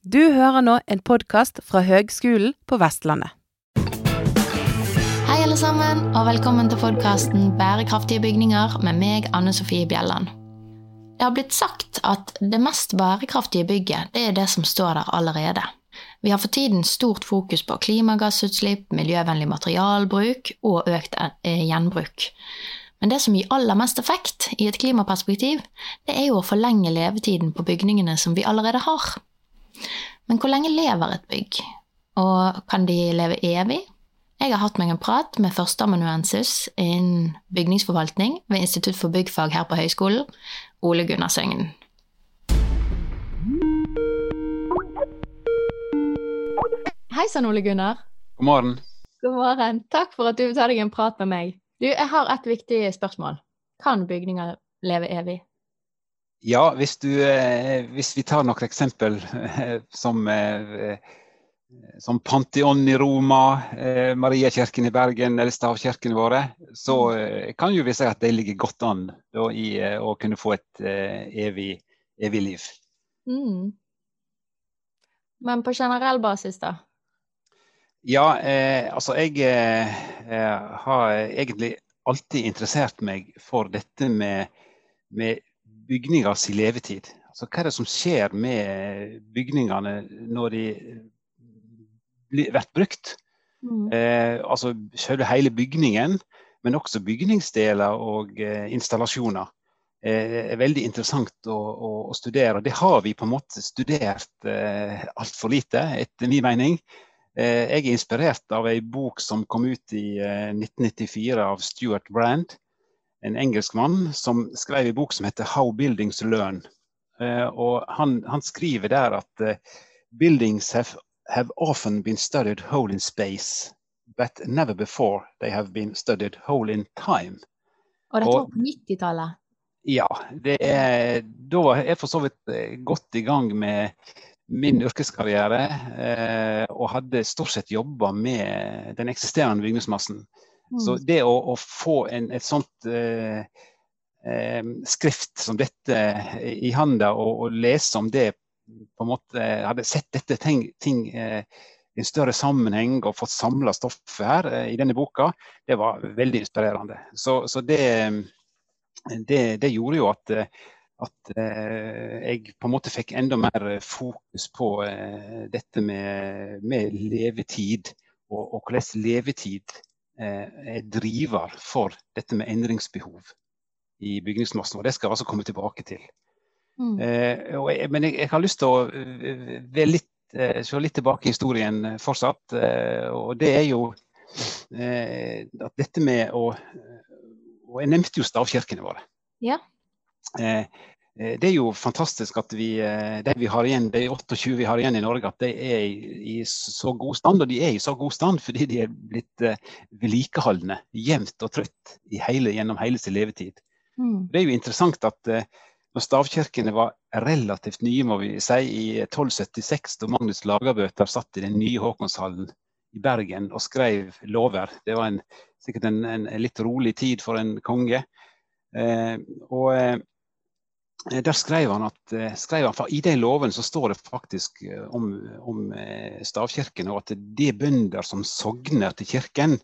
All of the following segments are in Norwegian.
Du hører nå en podkast fra Høgskolen på Vestlandet. Hei, alle sammen, og velkommen til podkasten Bærekraftige bygninger med meg, Anne Sofie Bjelland. Det har blitt sagt at det mest bærekraftige bygget det er det som står der allerede. Vi har for tiden stort fokus på klimagassutslipp, miljøvennlig materialbruk og økt eh, gjenbruk. Men det som gir aller mest effekt i et klimaperspektiv, det er jo å forlenge levetiden på bygningene som vi allerede har. Men hvor lenge lever et bygg? Og kan de leve evig? Jeg har hatt meg en prat med førsteamanuensis innen bygningsforvaltning ved Institutt for byggfag her på høyskolen, Ole Gunnar Søgnen. Hei sann, Ole Gunnar. God morgen. God morgen. Takk for at du vil ta deg en prat med meg. Du, jeg har et viktig spørsmål. Kan bygninger leve evig? Ja, hvis, du, eh, hvis vi tar noen eksempel eh, som, eh, som Pantheon i Roma, Mariakirken i Bergen eller stavkirkene våre, så mm. kan jo vi si at de ligger godt an da, i å kunne få et evig, evig liv. Mm. Men på generell basis, da? Ja, eh, altså jeg eh, har egentlig alltid interessert meg for dette med, med bygningers levetid. Altså hva er det som skjer med bygningene når de blir brukt? Mm. Eh, altså selve hele bygningen, men også bygningsdeler og eh, installasjoner. Eh, er veldig interessant å, å, å, studere. Det har vi på en måte studert eh, altfor lite, etter min mening. Eh, jeg er inspirert av ei bok som kom ut i 1994 eh, av Stuart Brand, en engelskmann som skrev en bok som heter 'How Buildings Learn'. Eh, og han, han skriver der at buildings have, have often been studied whole in space, but never before they have been studied whole in time. Og dette var på 90-tallet? Ja. Det er, da er jeg for så vidt godt i gang med min yrkeskarriere eh, og hadde stort sett jobba med den eksisterende bygningsmassen. Mm. Så det å, å få en, et sånt eh, eh, skrift som dette i handa og, og, lese om det på en måte Hadde sett dette ting, ting eh, i en større sammenheng og fått samla stoffet her eh, i denne boka, det var veldig inspirerende. Så, så det, det, det, gjorde jo at at eh, jeg på en måte fikk enda mer fokus på eh, dette med, med, levetid, og, og hvordan levetid er driver for dette med endringsbehov i bygningsmassen. Og det skal jeg altså komme tilbake til. Mm. Jeg, men jeg, jeg, har lyst til å litt, se litt tilbake i historien fortsatt. og det er jo at dette med å Og jeg nevnte jo stavkirkene våre. Ja. Eh, eh, det er jo fantastisk at vi, det vi har igjen, de 28 vi har igjen i Norge, at de er i så god stand. Og de er i så god stand fordi de er blitt vedlikeholdne jevnt og trutt gjennom hele sin levetid. Mm. Det er jo interessant at når stavkirkene var relativt nye, må vi si, i 1276, da Magnus Lagerbøter satt i den nye Håkonshallen i Bergen og skrev lover. Det var en, sikkert en, en, litt rolig tid for en konge. Eh, og Eh, der skrev han at eh, skrev han, I de lovene så står det faktisk eh, om, om stavkirken, og at er bønder som sogner til kirken,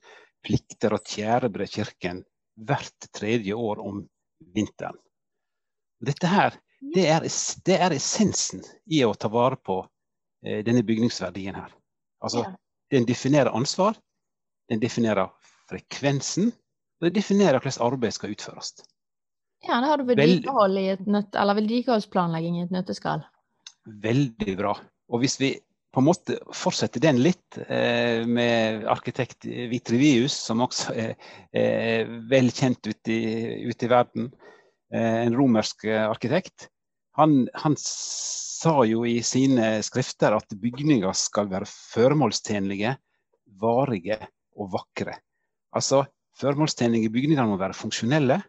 plikter å tjærebre kirken hvert tredje år om vinteren. Dette her, det er, det er essensen i å ta vare på eh, denne bygningsverdien her. Altså, Den definerer ansvar, den definerer frekvensen, og den definerer hvordan arbeid skal utføres. Ja, da har du vedlikehold i et nøtt, eller vedlikeholdsplanlegging i et nøtteskall. Veldig bra. Og hvis vi på en måte fortsetter den litt eh, med arkitekt Vitrivius, som også er, er vel kjent ute i, ute i verden, eh, en romersk arkitekt. Han, han, sa jo i sine skrifter at bygninger skal være førmålstjenlige, varige og vakre. Altså, Førmålstjenlige bygninger må være funksjonelle,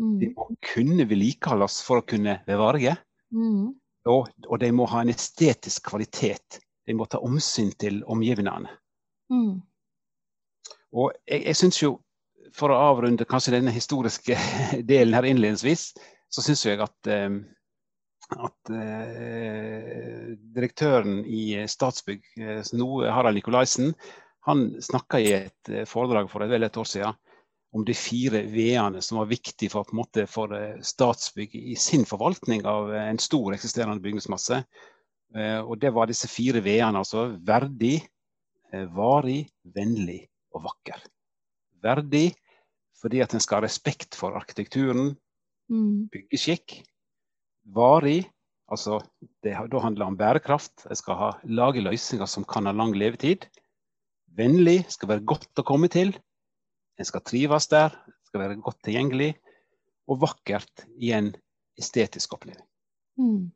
Mm. De må kunne vedlikeholdes for å kunne bevare. Mm. Og, og, de må ha en estetisk kvalitet. De må ta omsyn til omgivningene. Mm. Og jeg, jeg syns jo, for å avrunde kanskje denne historiske delen her innledningsvis, så syns jeg at, um, at eh, direktøren i Statsbygg, eh, nå Harald Nikolaisen, han snakka i et eh, foredrag for et, vel et år siden om de fire V-ene som var viktige for, måte, for Statsbygg i sin forvaltning av en stor eksisterende bygningsmasse. Og det var disse fire V-ene, altså verdig, varig, vennlig og vakker. Verdig fordi at en skal ha respekt for arkitekturen, mm. byggeskikk varig. Altså, det da handler det om bærekraft. En skal ha, lage løsninger som kan ha lang levetid. Vennlig skal være godt å komme til. En skal trives der. Skal være godt tilgjengelig. Og vakkert i en estetisk opplevelse. Mm.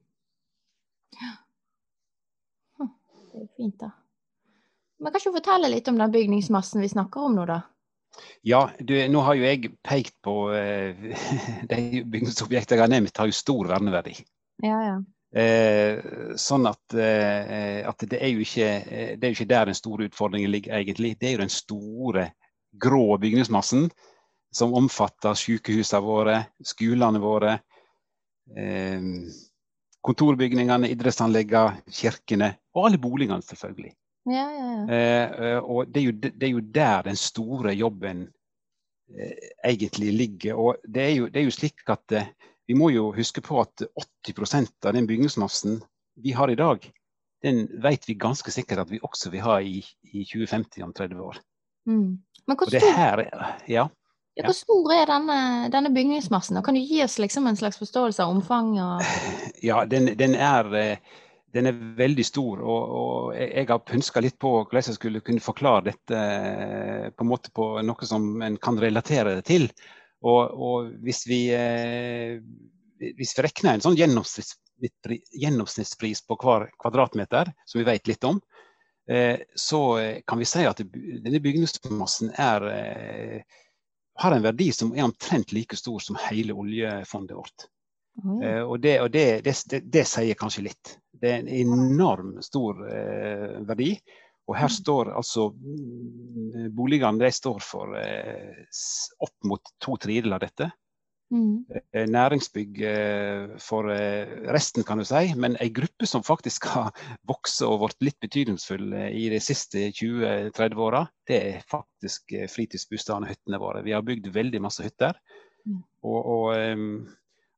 Ja. Det er fint, da. Men kan ikke du fortelle litt om den bygningsmassen vi snakker om nå, da? Ja, du, nå har jo jeg pekt på eh, de bygningsobjektene jeg har nevnt, har jo stor verneverdi. Ja, ja. Eh, sånn at, eh, at, det, er jo ikke, det er jo ikke der den store utfordringen ligger, egentlig. Det er jo den store grå bygningsmassen som omfatter sykehusene våre, skolene våre, eh, kontorbygningene, idrettsanleggene, kirkene og alle boligene, selvfølgelig. Ja, ja, ja. Eh, eh, og det er, jo, det er, jo, der den store jobben eh, egentlig ligger. Og det er, jo, det er jo slik at eh, vi må jo huske på at 80% av den bygningsmassen vi har i dag, den vet vi ganske sikkert at vi også vil ha i, i 2050 om 30 år. Mm. Men hvor stor, her, ja, ja, hvor stor er denne, denne, bygningsmassen? Kan du gi oss liksom en slags forståelse av omfanget? Ja, den, den er eh, den er veldig stor. Og, og jeg har pønska litt på hvordan jeg skulle kunne forklare dette eh, på en måte på noe som en kan relatere det til. Og, og hvis, vi, eh, hvis vi regner en sånn gjennomsnittspris på hver kvadratmeter, som vi vet litt om, så kan vi si at denne bygningsmassen er, har en verdi som er omtrent like stor som hele oljefondet vårt. Mm. og, det, og det, det, det, sier kanskje litt. Det er en enorm stor eh, verdi. Og her mm. står altså mm, Boligene de står for eh, opp mot to tredjedeler av dette. Mm. Eh, næringsbygg eh, for resten, kan du si. Men en gruppe som faktisk har vokst og blitt litt betydningsfull i de siste 20-30 åra, det er faktisk fritidsbostadene hyttene våre. Vi har bygd veldig masse hytter. Mm. Og, og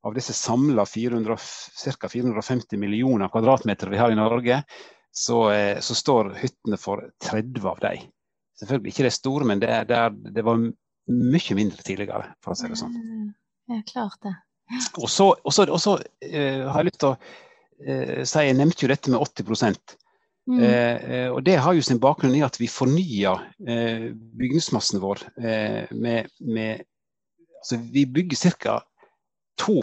av disse samla ca. 450 millioner kvadratmeter vi har i Norge, så, eh, så, står hyttene for 30 av dem. Selvfølgelig ikke det store, men det, det, det, var mye mindre tidligere, for å si det sånn. Ja, klart det. Og så, uh, har jeg lyst til å uh, si, jeg nevnte jo dette med 80 mm. uh, og Det har jo sin bakgrunn i at vi fornyer bygningsmassen vår med, med altså Vi bygger ca. 2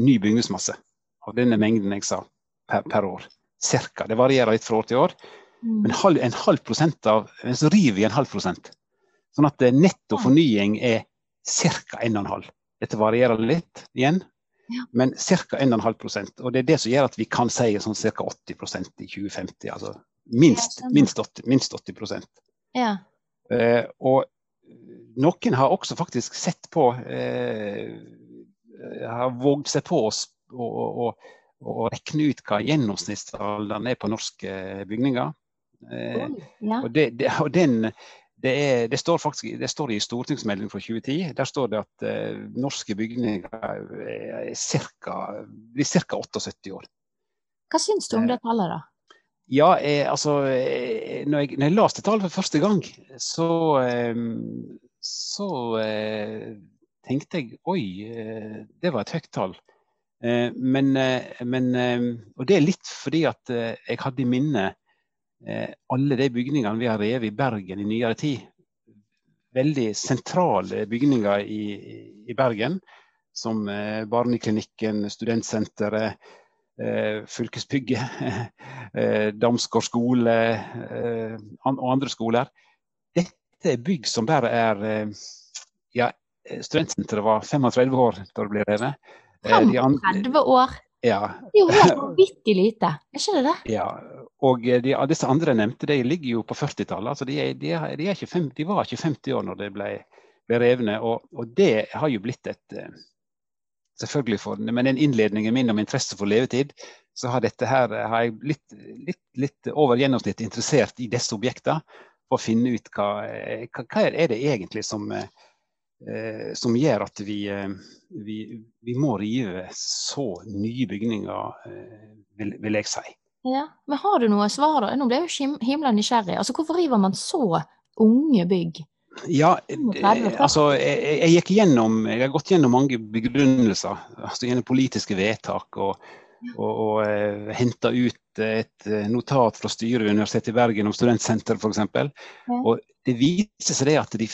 ny bygningsmasse av denne mengden jeg sa per, per år. Cirka. Det varierer litt fra år til år. Mm. Men halv, en halv prosent av Så river vi en halv prosent. Sånn at eh, netto fornying er ca. 1,5. Dette varierer litt igjen, ja. men ca. 1,5% Og det er det som gjør at vi kan si sånn ca. 80% i 2050. Altså minst, minst 80, minst 80 ja. eh, Og noen har også faktisk sett på eh, har vågd seg på å rekne ut hva gjennomsnittsalderen er på norske bygninger. Eh, ja. og, det, det, og den, det, er, det, står faktisk det står i stortingsmeldingen fra 2010. Der står det at eh, norske bygninger er cirka, blir ca. 78 år. Hva syns du om det tallet, da? Ja, eh, altså eh, når jeg, når jeg leste tallet for første gang, så, eh, så eh, tenkte jeg oi, eh, det var et høyt tall. Eh, men, eh, men, og det er litt fordi at jeg hadde i minne alle de bygningene vi har revet i Bergen i nyere tid. Veldig sentrale bygninger i, i Bergen, som Barneklinikken, Studentsenteret, Fylkesbygget, Damsgård skole og andre skoler. Dette er bygg som bare er ja, studentsenteret var 35 år da det ble revet. 35 eh, år? Ja. Det er jo helt vanvittig lite, er ikke det det? Ja, og eh, de, disse andre nevnte, de ligger jo på 40-tallet. Altså de, de, de, de, var ikke 50 år når det ble, ble revne. Og, og, det har jo blitt et, eh, selvfølgelig for, med den innledningen min om interesse for levetid, så har dette her, har jeg litt, litt, litt over gjennomsnittet interessert i disse objektene. For å finne ut hva, hva, hva er det egentlig som, eh, som gjør at vi, eh, vi, vi, må rive så nye bygninger, eh, vil, vil, jeg si. Ja, Men har du noe svar, da? Nå ble jeg jo himla nysgjerrig. Altså, hvorfor river man så unge bygg? Ja, altså jeg, jeg, gikk gjennom, jeg har gått gjennom mange begrunnelser. altså Gjennom politiske vedtak. og og, og uh, henta ut et notat fra styret ved Universitetet i Bergen om studentsenter f.eks. Ja. Og det viser seg det at de,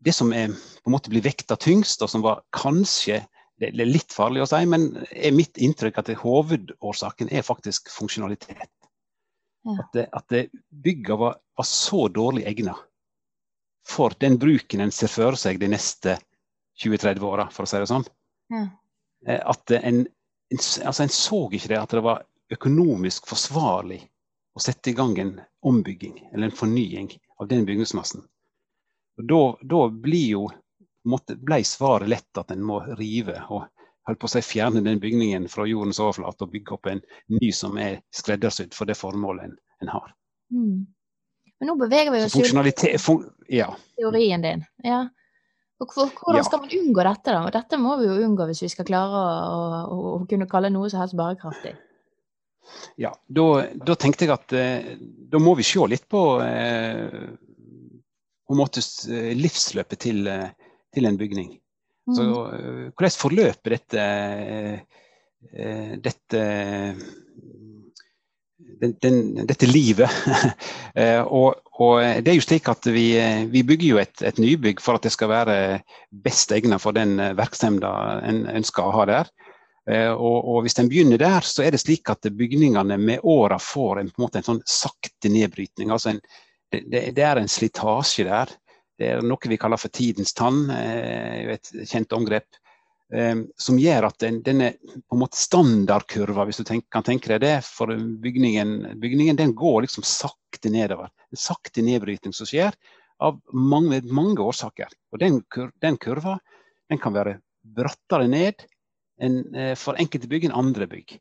det som er, på en måte blir vekta tyngst, og som var kanskje det er litt farlig å si, men er mitt inntrykk at hovedårsaken er faktisk funksjonalitet. Ja. At, det, at det var, var, så dårlig egna for den bruken en ser for seg de neste 20-30 åra, for å si det sånn. Ja. Eh, at en, en, altså en, så ikke det at det var økonomisk forsvarlig å sette i gang en ombygging eller en fornying av den bygningsmassen. Og da, da blir jo, måtte, ble svaret lett at en må rive og holdt på å si fjerne den bygningen fra jordens overflate og bygge opp en ny som er skreddersydd for det formålet en, en har. Mm. Men nå beveger vi oss jo ja. teorien din. Ja. Og hvordan skal man unngå dette, da? Dette må vi jo unngå hvis vi skal klare å, å, å kunne kalle noe som helst bærekraftig. Ja, da, da, tenkte jeg at eh, da må vi se litt på eh, på en måte eh, livsløpet til, eh, til en bygning. Mm. Så eh, hvordan forløper dette, dette den, den, dette livet. Eh, og, og, det er jo slik at vi, vi bygger jo et, et, nybygg for at det skal være best egnet for den virksomheten en ønsker å ha der. Eh, og, og, hvis en begynner der, så er det slik at bygningene med åra får en, en, en, sånn sakte nedbrytning. Altså en, det, det, er en slitasje der. Det er noe vi kaller for tidens tann, eh, et kjent omgrep. Ehm, som gjør at den, denne på en måte standardkurva, hvis du tenk, kan tenke deg det, for bygningen, bygningen den går liksom sakte nedover. En sakte nedbryting som skjer av mange, mange årsaker. Og den, den, kurva den kan være brattere ned enn eh, for enkelte bygg enn andre bygg.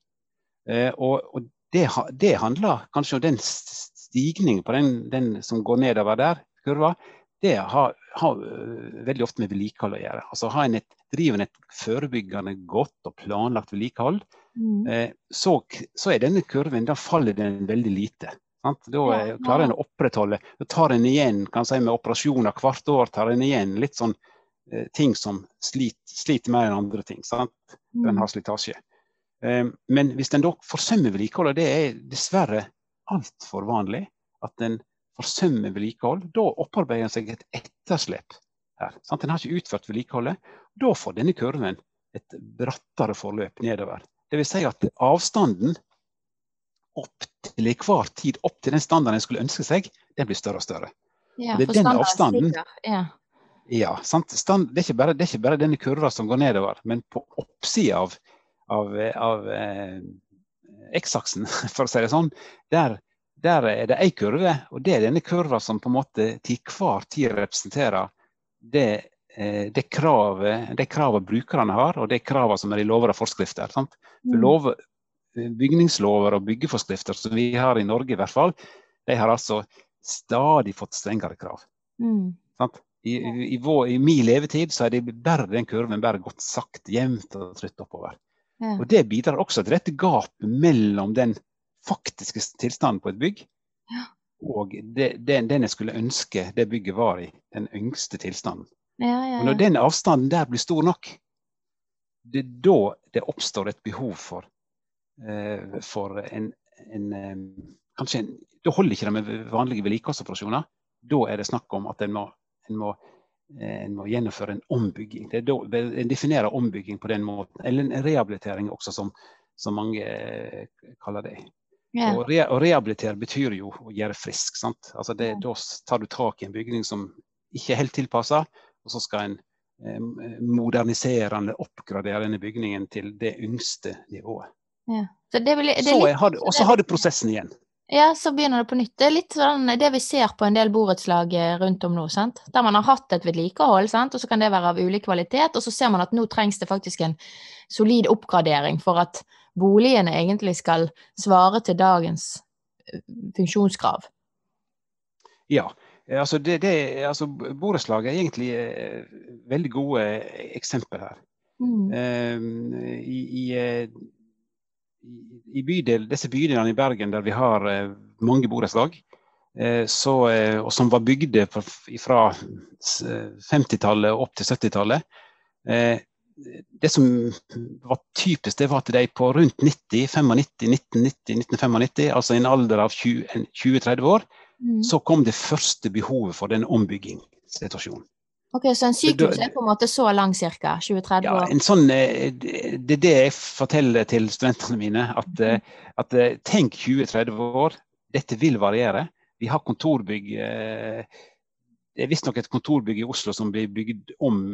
Eh, og, og det, det, handler kanskje om den stigningen på den, den som går nedover der, kurva, det har, har eh, veldig ofte med vedlikehold å gjøre. Altså Har en et, driver en et forebyggende godt og planlagt vedlikehold, mm. eh, så, så, er denne kurven, da faller den veldig lite. Sant? Da ja, klarer en å opprettholde. Da tar en igjen kan si, med operasjoner hvert år tar en igjen litt sånn eh, ting som sliter, sliter, mer enn andre ting. Sant? Den mm. har slitasje. Eh, men hvis en da forsømmer vedlikeholdet, det er dessverre altfor vanlig at en forsømmer vedlikehold, da opparbeider en seg et etterslep her. Sant? En har ikke utført vedlikeholdet. Da får denne kurven et brattere forløp nedover. Dvs. Si at avstanden opp til enhver tid opp til den standarden en skulle ønske seg, den blir større og større. Ja, og det er den avstanden ja. ja Stand, det, er bare, det, er ikke bare, denne kurva som går nedover, men på oppsida av, av, av eh, X-aksen, for å si det sånn, der der er det ei kurve, og det er denne kurva som på en måte til hver tid representerer det, eh, det kravet, det kravet brukerne har, og det kravet som er i lover og forskrifter. Sant? For mm. lov, bygningslover og byggeforskrifter som vi har i Norge, i hvert fall, de har altså stadig fått strengere krav. Mm. I, i, i, vår, I, min levetid så er det bare den kurven bare gått sakte, jevnt og trutt oppover. Ja. Og Det bidrar også til dette gapet mellom den faktiske tilstanden på et bygg. Ja. Og det, den, den, jeg skulle ønske det bygget var i, den yngste tilstanden. Ja, ja, og når den avstanden der blir stor nok, det er da det oppstår et behov for, uh, for en, en um, kanskje en, Da holder ikke det med vanlige vedlikeholdsoperasjoner. Da er det snakk om at en må, en må, eh, en må gjennomføre en ombygging. Det er da, en definerer ombygging på den måten. Eller en rehabilitering også, som, som mange kaller det. Yeah. Og, re og, rehabilitere betyr jo å gjøre frisk. sant? Altså det, Da tar du tak i en bygning som ikke er helt tilpassa, og så skal en eh, modernisere eller oppgradere denne bygningen til det yngste nivået. Ja. Så det vil, det så har, og så har du prosessen igjen. Ja, så begynner det på nytt. Det er litt sånn det vi ser på en del borettslag eh, rundt om nå, sant. Der man har hatt et vedlikehold, sant, og så kan det være av ulik kvalitet, og så ser man at nå trengs det faktisk en solid oppgradering for at boligene egentlig skal svare til dagens eh, funksjonskrav. Ja, altså, det, det, altså borettslag er egentlig eh, veldig gode eksempler her. Mm. Eh, i, i, i bydel, disse bydelene i Bergen der vi har eh, mange borettslag, eh, eh, og som var bygde fra 50-tallet opp til 70-tallet. Det som var typisk, det var at de på rundt 90, 95, 1990, 1995, altså i en alder av 20-30 år, mm. så kom det første behovet for den ombyggingssituasjonen. Ok, Så en sykehus er på en måte så lang ca. 20-30 ja, år? En sånn, eh, det er det jeg forteller til studentene mine. At, mm. at eh, tenk 20-30 år. Dette vil variere. Vi har kontorbygg. Det er visstnok et kontorbygg i Oslo som blir bygd om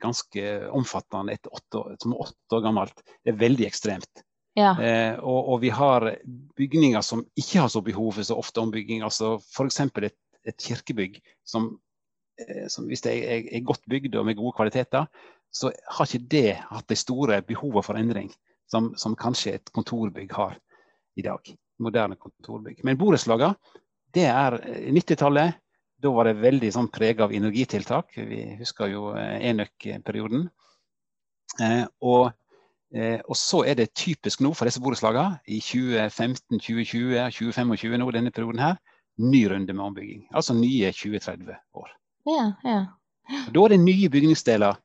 ganske omfattende etter åtte, som er åtte år gammelt. Det er veldig ekstremt. Ja. Eh, og, og, vi har bygninger som ikke har så behov for så ofte ombygging. altså F.eks. Et, et kirkebygg som Eh, som hvis det er, er, godt bygd og med gode kvaliteter, så har ikke det hatt de store behovene for endring som, som, kanskje et kontorbygg har i dag. Moderne kontorbygg. Men borettslagene, det er 90-tallet. Da var det veldig sånn prega av energitiltak. Vi husker jo eh, enøk-perioden. Eh, og, eh, og, så er det typisk nå for disse borettslagene, i 2015, 2020, 2025 nå denne perioden her, ny runde med ombygging. Altså nye 20-30 år. Ja, ja. Da er det nye bygningsdeler.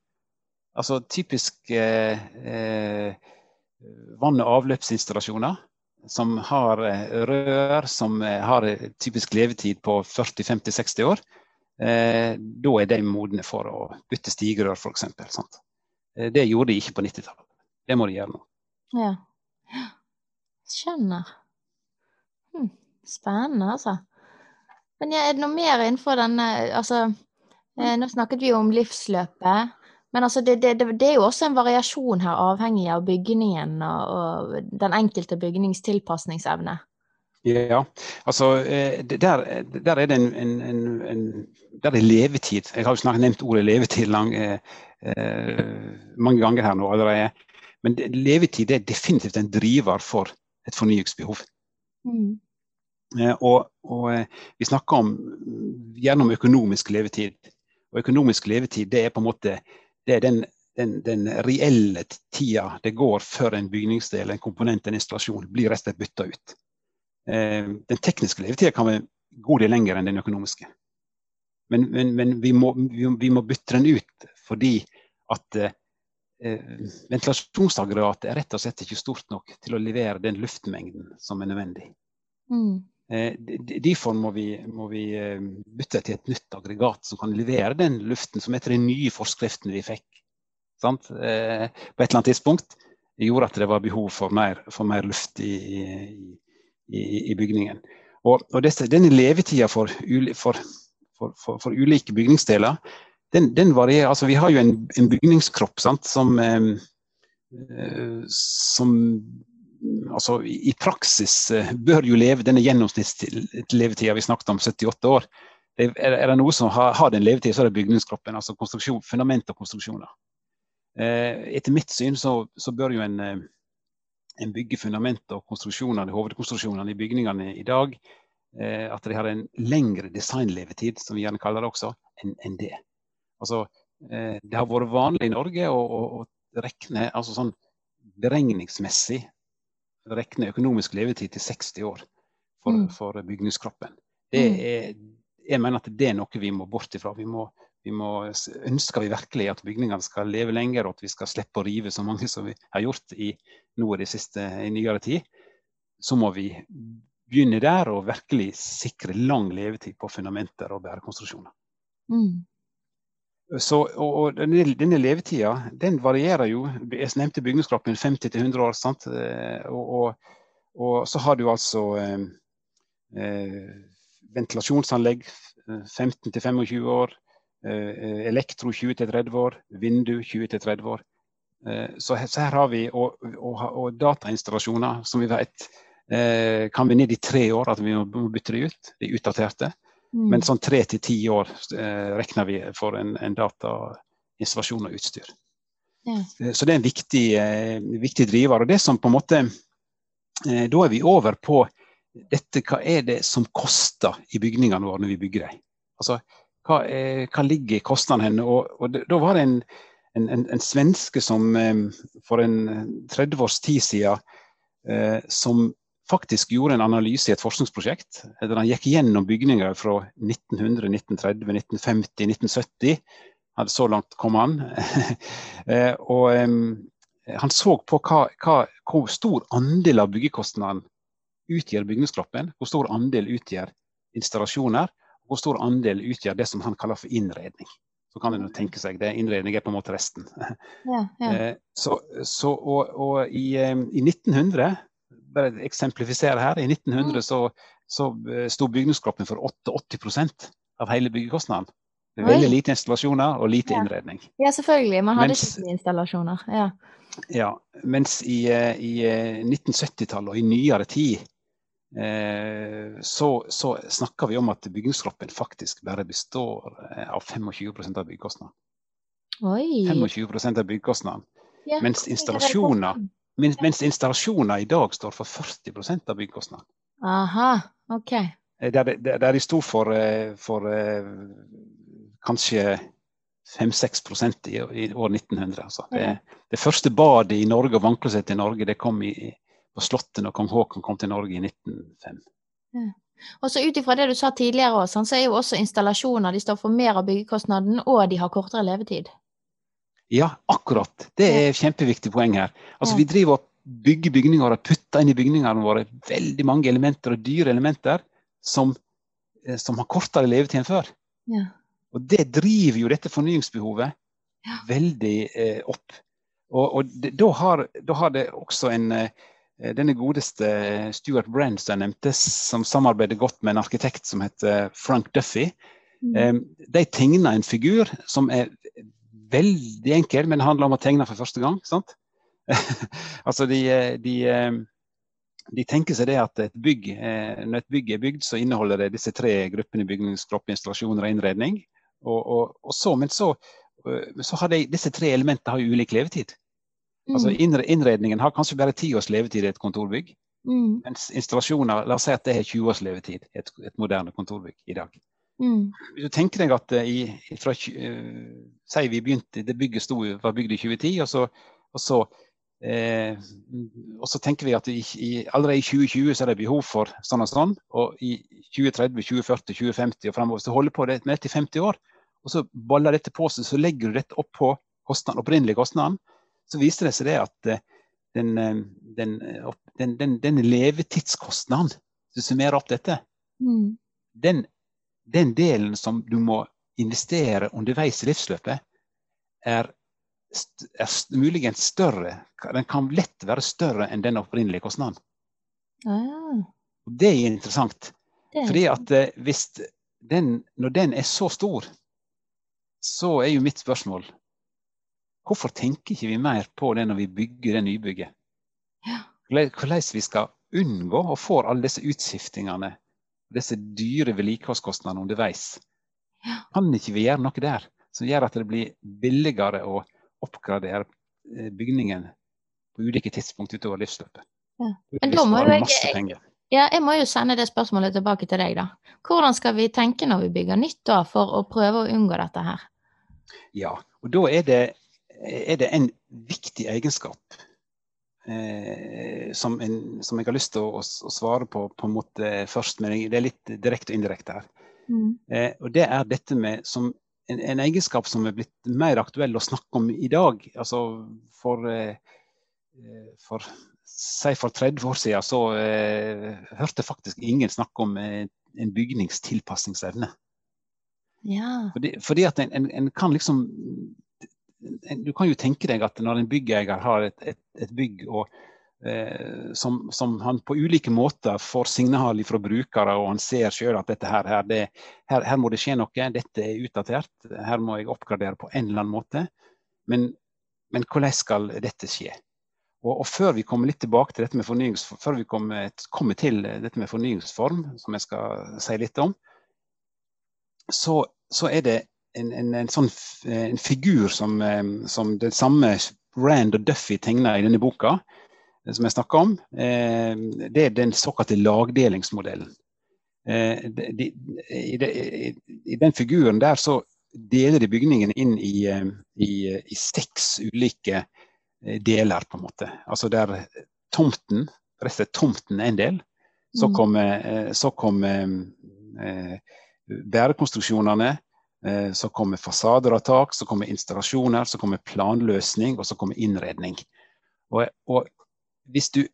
Altså typisk eh, eh, vann- og avløpsinstallasjoner som har eh, rør som eh, har typisk levetid på 40-50-60 år. Eh, da er de modne for å bytte stigerør, f.eks. Eh, det gjorde de ikke på 90-tallet. Det må de gjøre nå. Ja. Skjønner. Hm. Spennende, altså. Men ja, er det noe mer innenfor denne Altså, Eh, nå snakket vi jo om livsløpet, men altså det, det, det, er jo også en variasjon her, avhengig av bygningen og, og den enkelte bygnings tilpasningsevne. Ja, altså eh, der, der, er det en, en, en, en, der er levetid. Jeg har jo snart nevnt ordet levetid lang, eh, eh, mange ganger her nå allerede. Men levetid er definitivt en driver for et fornyingsbehov. Mm. Eh, og, og, vi snakker om, gjennom økonomisk levetid. Og økonomisk levetid det er på en måte det er den, den, den reelle tida det går før en bygningsdel, en komponent, en installasjon blir rett og slett bytta ut. Eh, den tekniske levetida kan være god del lenger enn den økonomiske. Men, men, men vi, må, vi, må, bytte den ut fordi at eh, ventilasjonsaggregatet er rett og slett ikke stort nok til å levere den luftmengden som er nødvendig. Mm. Eh, derfor må vi, må vi, eh, bytte til et nytt aggregat som kan levere den luften som etter de nye forskriftene vi fikk sant? Eh, på et eller annet tidspunkt, gjorde at det var behov for mer, for mer luft i, i, i, bygningen. Og, og dette, denne levetida for, for, for, ulike bygningsdeler, den, den, varierer. Altså, vi har jo en, en bygningskropp sant, som, som altså, i praksis eh, bør jo leve denne gjennomsnittslevetida vi snakket om, 78 år. Er, er det noe som har, har den levetida, så er det bygningskroppen. altså Fundament og konstruksjoner. Eh, etter mitt syn så, så bør jo en, eh, en bygge fundament og konstruksjonene, hovedkonstruksjonene i bygningene i dag eh, at de har en lengre designlevetid, som vi gjerne kaller det også, enn en det. Altså, eh, det har vært vanlig i Norge å, å, å rekne altså sånn beregningsmessig regne økonomisk levetid til 60 år for, mm. for bygningskroppen. Det mm. er, jeg mener at det er noe vi må bort ifra. Vi må, vi må, ønsker vi virkelig at bygningene skal leve lenger, og at vi skal slippe å rive så mange som vi har gjort i, nå i siste, i nyere tid, så må vi begynne der og virkelig sikre lang levetid på fundamenter og bærekonstruksjoner. Mm. Så, og, og denne, denne, levetida den varierer jo. Jeg nevnte bygningskroppen 50-100 år. sant? Eh, og, og, så har du altså eh, eh ventilasjonsanlegg 15-25 eh, år. Eh, elektro 20-30 år. Vindu 20-30 år. Eh, så, så, her har vi og, datainstallasjoner som vi vet kan vi ned i tre år at vi må bytte de ut. De utdaterte. Mm. Men sånn tre til ti år eh, regner vi for en, en datainstallasjon og utstyr. Ja. Eh, Så det er en viktig, eh, viktig driver. Og det som på en måte eh, Da er vi over på dette, hva er det som koster i bygningene våre når vi bygger dem? Altså, hva, eh, hva ligger kostnadene henne? Og, og det, da var det en, en, en, en svenske som eh, for en 30 års tid siden eh, som faktisk gjorde en analyse i et forskningsprosjekt. Der han gikk gjennom bygninger fra 1900, 1930, 1950, 1970. Hadde så langt kom han. Eh, og um, han så på hva, hva, hvor stor andel av byggekostnaden utgjør bygningskroppen. Hvor stor andel utgjør installasjoner. Og hvor stor andel utgjør det som han kaller for innredning. Så kan en tenke seg det. Innredning er på en måte resten. Ja, ja. Eh, Så, så, og, og i, eh, i 1900, bare eksemplifisere her, i 1900 så, så eh, sto bygningskroppen for 88 av hele byggekostnaden. Veldig lite installasjoner og lite Ja. innredning. ja, selvfølgelig. Man hadde Mens- ikke installasjoner. Ja. Ja, mens i, eh, i eh, 1970-tallet og i nyere tid eh, så, så snakker vi om at bygningskroppen faktisk bare består eh, av 25% av byggekostnaden. Oi. 25% av byggekostnaden. Ja, Mens er installasjoner? Mens, mens installasjoner i dag står for 40% av byggekostnadene. Aha, ok. Eh, Der, de- der, der de sto for, eh, for eh, kanskje 5-6 i, i år 1900. Altså. Det, Ja. det første badet i Norge og vannklosettet i Norge det kom i, på Slottet når kong Haakon kom til Norge i 1905. Og så ut ifra det du sa tidligere også, så er jo også installasjoner de står for mer av byggekostnaden, og de har kortere levetid. Ja, akkurat. Det er et kjempeviktig poeng her. Altså. Vi driver og bygger bygninger og putter inn i bygningene våre veldig mange elementer og dyre elementer som, eh, som har kortere levetid enn før. Ja. Og det driver jo dette fornyingsbehovet Ja. veldig eh, opp. Og, og det, da, har, da har det også en eh, denne godeste Stuart Brand som jeg nevnte, som samarbeider godt med en arkitekt som heter Frank Duffy. Mm. De tegna en figur som er veldig enkel, men handler om å tegne for første gang. sant? altså de, de, eh, de tenker seg det at et bygg, eh, når et bygg er bygd, så inneholder det disse tre gruppene bygningskropp, installasjoner og innredning. Og, og, og så, men så, eh, så har de, disse tre elementene har jo ulik levetid. Altså Mm. Altså Innredningen har kanskje bare ti års levetid i et kontorbygg. Mm. Mens installasjoner, la oss si at det har 20 års levetid i et, et moderne kontorbygg i dag. Mm. Hvis du tenker deg at eh, i, fra, uh, vi begynte, det bygget sto, var bygd i 2010, og så, og så, eh, og så tenker vi at i, i, allerede i 2020 så er det behov for sånn og sånn, og i 2030, 2040, 2050 og fremover, så holder på det med dette i 50 år, og så baller dette på seg, så legger du dette opp på kostnaden, opprinnelig kostnaden, så viser det seg det at eh, den, den, den, den, den levetidskostnaden, hvis du summerer opp dette, Mm. den, den delen som du må investere underveis i livsløpet, er, er st muligens større. Den kan lett være større enn den opprinnelige kostnaden. Ah, det er interessant. det er Fordi at eh, hvis den, når den er så stor, så er jo mitt spørsmål Hvorfor tenker ikke vi mer på det når vi bygger det nybygget? Ja. Hvordan vi skal unngå å få alle disse utskiftingene, disse dyre vedlikeholdskostnadene underveis. Ja. Kan ikke vi gjøre noe der som gjør at det blir billigere å oppgradere eh, bygningen på ulike tidspunkt utover livsløpet? Ja. Men da må jo jeg- masse. Ja, jeg må jo sende det spørsmålet tilbake til deg, da. Hvordan skal vi tenke når vi bygger nytt da, for å prøve å unngå dette her? Ja, og da er det, er det en viktig egenskap eh, som, en, som jeg har lyst til å, å svare på på en måte først, men det er litt direkte og indirekte her. Mm. Eh, og det er dette med som en, en, egenskap som er blitt mer aktuell å snakke om i dag. Altså for, eh, for Si for 30 år siden så eh, hørte faktisk ingen snakke om eh, en bygningstilpasningsevne. Ja. Fordi, fordi at en, en, en, kan liksom Du kan jo tenke deg at når en byggeier har et, et, et bygg og, eh, som, som, han på ulike måter får signal fra brukere, og han ser selv at dette her, her, det, her, her, må det skje noe, dette er utdatert, her må jeg oppgradere på en eller annen måte. Men, men hvordan skal dette skje? Og, og, før vi kommer litt tilbake til dette med før vi kommer, kommer, til dette med fornyingsform, som jeg skal si litt om, så, så er det en, en, en sånn en figur som, eh, som det samme Rand og Duffy tegner i denne boka, eh, som jeg snakker om. Eh, det er den såkalte lagdelingsmodellen. De, i, de, I den figuren der så deler de bygningen inn i, i, i seks ulike Eh, deler, på en måte. Altså der tomten, rett og slett tomten er en del. Så mm. kommer, eh, så kommer eh, bærekonstruksjonene. Eh, så kommer fasader og tak, så kommer installasjoner, så kommer planløsning, og så kommer innredning. Og, og hvis du,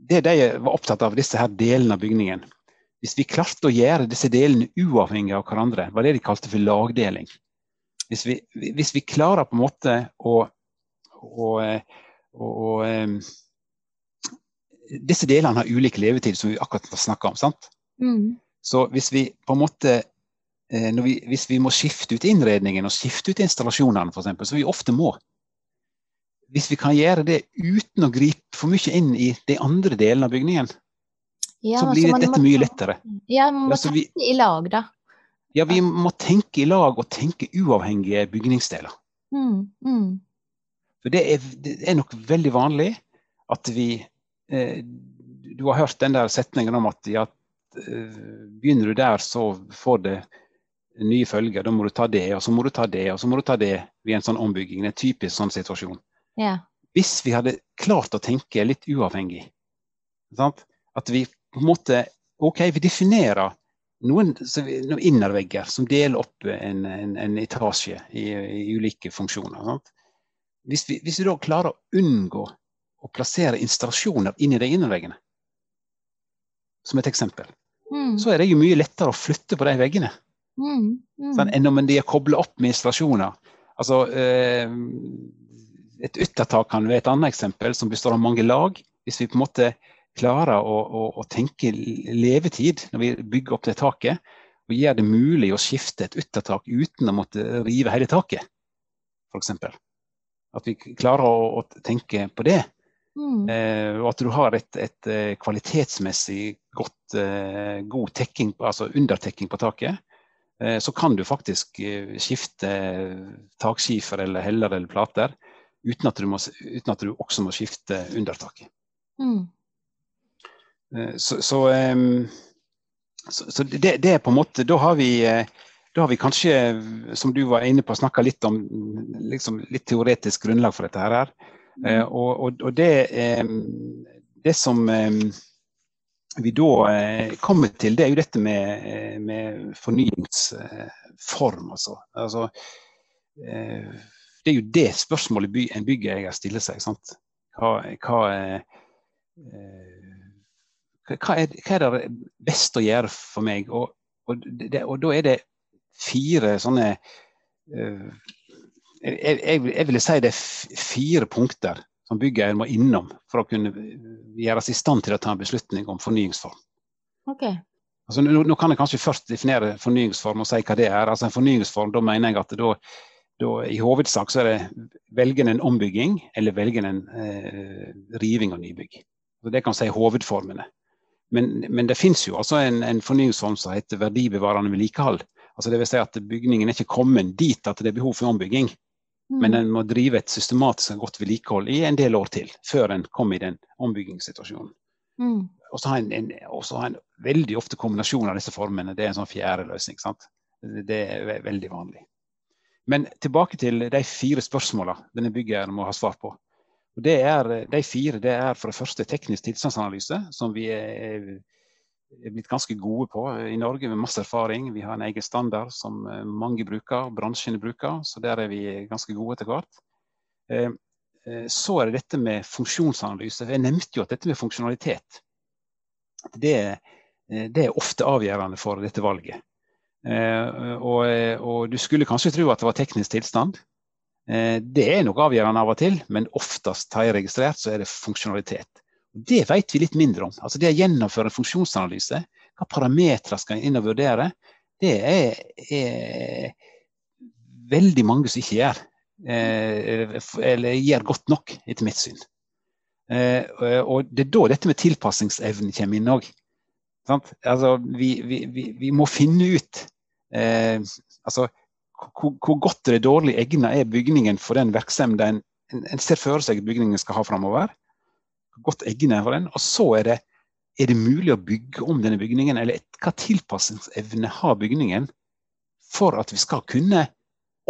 Det de var opptatt av, disse her delene av bygningen. Hvis vi klarte å gjøre disse delene uavhengig av hverandre, var det de kalte for lagdeling. Hvis vi, hvis vi klarer på en måte å å, å, um, disse delene har ulik levetid, som vi akkurat har snakka om. sant? Mm. Så hvis vi på en måte vi, Hvis vi må skifte ut innredningen og skifte ut installasjonene, f.eks., som vi ofte må Hvis vi kan gjøre det uten å gripe for mye inn i de andre delene av bygningen, ja, så blir dette må, mye lettere. Ja, man må ja, tenke i lag, da. Ja, vi må tenke i lag og tenke uavhengige bygningsdeler. Mm, mm. For det er, det er nok veldig vanlig at vi eh, Du har hørt den der setningen om at ja, eh, begynner du der, så får det nye følger. Da må du ta det, og så må du ta det, og så må du ta det ved en sånn ombygging. En typisk sånn situasjon. Ja. Hvis vi hadde klart å tenke litt uavhengig, sant? at vi på en måte OK, vi definerer noen, noen innervegger som deler opp en, en, en etasje i, i, ulike funksjoner. Sant? Hvis vi, hvis vi, da klarer å unngå å plassere installasjoner i de innerveggene, som et eksempel, mm. så er det jo mye lettere å flytte på de veggene mm. Mm. Sånn, enn om de er kobla opp med installasjoner. Altså, eh, et yttertak kan være et annet eksempel, som består av mange lag. Hvis vi på en måte klarer å, å, å tenke levetid når vi bygger opp det taket, og gjør det mulig å skifte et yttertak uten å måtte rive hele taket, f.eks. At vi klarer å, å tenke på det. Mm. Eh, og at du har et, et eh, kvalitetsmessig godt, eh, god tekking, altså undertekking på taket. Eh, så kan du faktisk eh, skifte takskifer eller heller eller plater uten at du, må, uten at du også må skifte undertaket. Mm. Eh, så, så, så, så det, det, er på en måte Da har vi da har vi kanskje, som du var inne på, snakka litt om liksom, litt teoretisk grunnlag for dette her. Mm. Eh, og, og, og det, eh, det, som eh, vi da eh, kommer til, det er jo dette med, eh, med fornyingsform. Altså. altså eh, det er jo det spørsmålet by, en byggeier stiller seg. Sant? Hva, hva, hva, er, hva, er, det best å gjøre for meg? Og, og, det, og da er det fire sånne uh, jeg, jeg, jeg, ville si det er fire punkter som byggeier må innom for å kunne gjøres i stand til å ta en beslutning om fornyingsform. Okay. Altså, nå, nå, kan jeg kanskje først definere fornyingsform og si hva det er. Altså En fornyingsform, da mener jeg at da, da i hovedsak så er det velgen en ombygging eller velgen en eh, riving og nybygg. Så det kan si hovedformene. Men, men det finnes jo altså en, en fornyingsform som heter verdibevarende vedlikehold. Altså det vil si at bygningen er ikke kommet dit at det er behov for ombygging. Mm. Men den må drive et systematisk og godt vedlikehold i en del år til, før den kommer i den ombyggingssituasjonen. Mm. Og så har en, en, en, veldig ofte kombinasjon av disse formene. Det er en sånn fjerde løsning. Sant? Det er veldig vanlig. Men tilbake til de fire spørsmåla denne byggeren må ha svar på. Og det er, de fire det er for det første teknisk tilstandsanalyse, som vi er blitt ganske gode på i Norge med masse erfaring. Vi har en egen standard som eh, mange bruker, bransjene bruker, så der er vi ganske gode etter hvert. Eh, eh, så er det dette med funksjonsanalyse. Jeg nevnte jo at dette med funksjonalitet det, det er ofte avgjørende for dette valget. Og, og, du skulle kanskje tro at det var teknisk tilstand. Det er nok avgjørende av og til, men oftest har jeg registrert så er det funksjonalitet. Det vet vi litt mindre om. Altså Det å gjennomføre en funksjonsanalyse, hva parametere skal en inn og vurdere, det er, er, veldig mange som ikke gjør. Eh, eller gjør godt nok, etter mitt syn. Eh, og det er da dette med tilpasningsevnen kommer inn òg. Altså, vi, vi, vi, vi, må finne ut eh, altså, hvor, hvor, godt eller dårlig egnet er bygningen for den virksomheten en, en ser for seg bygningen skal ha framover. Godt egnet er for den. Og så er det, er det mulig å bygge om denne bygningen, eller hva tilpasningsevne har bygningen for at vi skal kunne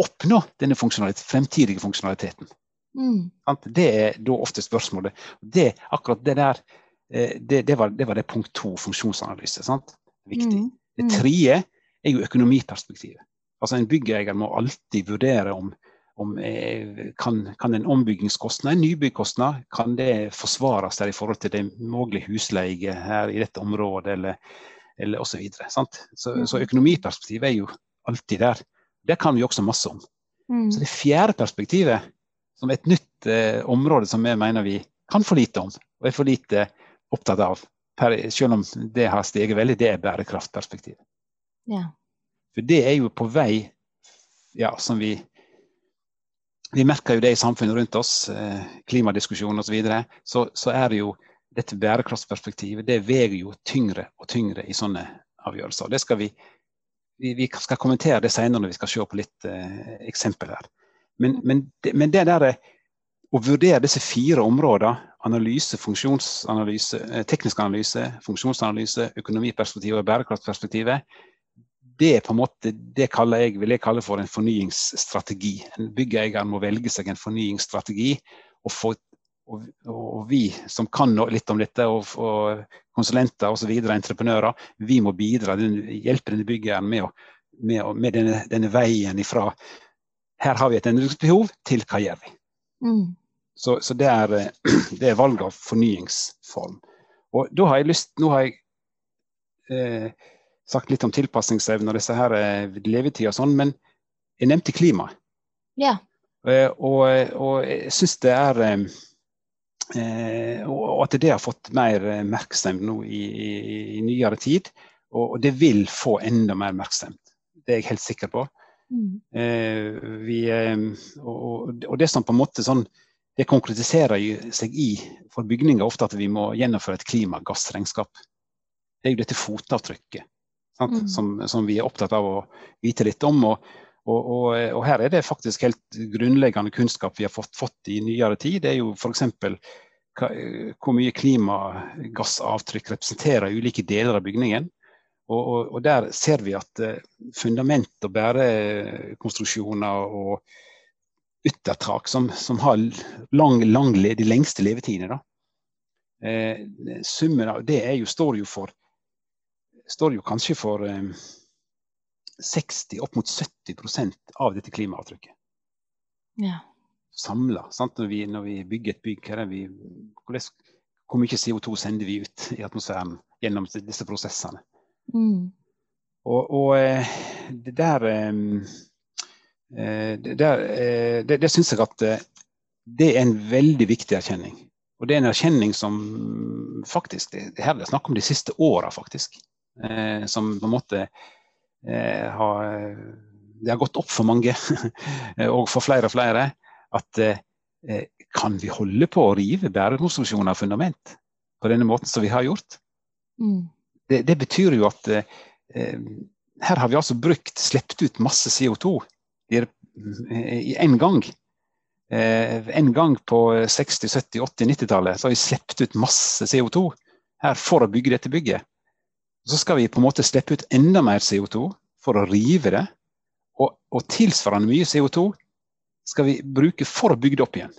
oppnå denne funksjonalitet, fremtidige funksjonaliteten. Mm. Det er da ofte spørsmålet. Det, akkurat det der, eh, det, det, var, det var, det punkt to, funksjonsanalyse. Sant? Viktig. Mm. Det mm. tredje er jo økonomiperspektivet. Altså En byggeier må alltid vurdere om, om eh, kan, kan, en ombyggingskostnad, en nybyggkostnad, kan det forsvares der i forhold til det mulige husleie her i dette området, eller, eller osv. Så, så, så mm. økonomiperspektivet er jo alltid der. Det kan vi også masse om. Mm. Så det fjerde perspektivet som et nytt eh, område som jeg mener vi kan for lite om, og er for lite opptatt av. Per, selv om det har steget veldig, det er bærekraftperspektivet. Ja. For det er jo på vei, ja, som vi Vi merker jo det i samfunnet rundt oss, klimadiskusjonen klimadiskusjon osv. Så, videre, så så er det jo dette bærekraftsperspektivet det veier jo tyngre og tyngre i sånne avgjørelser. Det skal vi, vi, vi skal kommentere det senere når vi skal se på litt eh, eksempel her. Men, men, det, men det der å vurdere disse fire områdene, analyse, funksjonsanalyse, eh, teknisk analyse, funksjonsanalyse, økonomiperspektivet og bærekraftperspektivet, det er på en måte, det jeg, vil jeg kalle for en fornyingsstrategi. En byggeier må velge seg en fornyingsstrategi. Og, få, og, og vi som kan litt om dette, og, og konsulenter osv., entreprenører, vi må bidra, hjelpe denne byggeieren med, med, med denne, denne, veien ifra her har vi et endringsbehov, til hva gjør vi? Mm. Så, så det, er, det, er, valg av fornyingsform. Og da har jeg lyst, Nå har jeg eh, sagt litt om tilpasningsevne og disse her levetida og sånn, men jeg nevnte klima. Ja. Eh, og, og, jeg syns det er eh, eh, Og at det har fått mer oppmerksomhet nå i, i, i nyere tid. Og, det vil få enda mer oppmerksomhet. Det er jeg helt sikker på. Mm. Eh, vi, eh, og, og, det som på en måte sånn det konkretiserer seg i for bygninger ofte at vi må gjennomføre et klimagassregnskap. Det er jo dette fotavtrykket mm. som, som, vi er opptatt av å vite litt om. Og, og, og, her er det faktisk helt grunnleggende kunnskap vi har fått, fått i nyere tid. Det er jo f.eks. hvor mye klimagassavtrykk representerer ulike deler av bygningen. Og, og, og, der ser vi at uh, fundament og bærekonstruksjoner og yttertak som, som har lang, lang, de lengste levetidene, eh, summen av det jo, står jo for står jo kanskje for eh, 60, opp mot 70% av dette klimaavtrykket. Ja. Samla. Når, når, vi bygger et bygg, vi, hvor mye CO2 sender vi ut i atmosfæren gjennom disse prosessene? Mm. Og, og, eh, det der eh, eh, Det, der, det, det syns jeg at det er en veldig viktig erkjenning. Og det er en erkjenning som faktisk det, her er det snakk om de siste åra, faktisk. Eh, som på en måte eh, har Det har gått opp for mange, og for flere og flere, at eh, kan vi holde på å rive bærekonstruksjoner av fundament på denne måten som vi har gjort? Mm det, det betyr jo at eh, her har vi altså brukt, sluppet ut masse CO2 i én gang. Eh, en gang på 60-, 70-, 80-, 90-tallet så har vi sluppet ut masse CO2 her for å bygge dette bygget. Så skal vi på en måte slippe ut enda mer CO2 for å rive det. Og, og tilsvarende mye CO2 skal vi bruke for å bygge det opp igjen.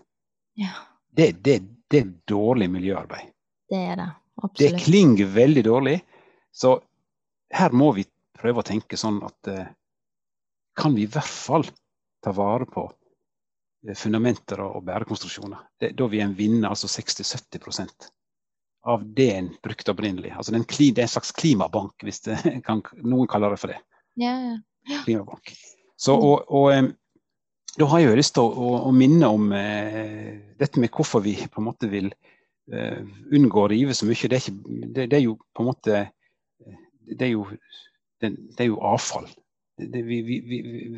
Ja. Det, det, det, er dårlig miljøarbeid. Det er det. Absolutt. Det klinger veldig dårlig. Så her må vi prøve å tenke sånn at eh, kan vi i hvert fall ta vare på eh, fundamenter og, bærekonstruksjoner. Det, da vil en vinne altså 60-70 av det en brukte opprinnelig. Altså det, er en slags klimabank, hvis kan, noen kaller det for det. Ja, ja. ja. Klimabank. Så, mm. og, og, eh, da har jeg jo lyst til å, å, å minne om eh, dette med hvorfor vi på en måte vil eh, unngå å rive så mye. Det er, ikke, det, det er jo på en måte det er jo, det, det er jo avfall. Det, vi, vi,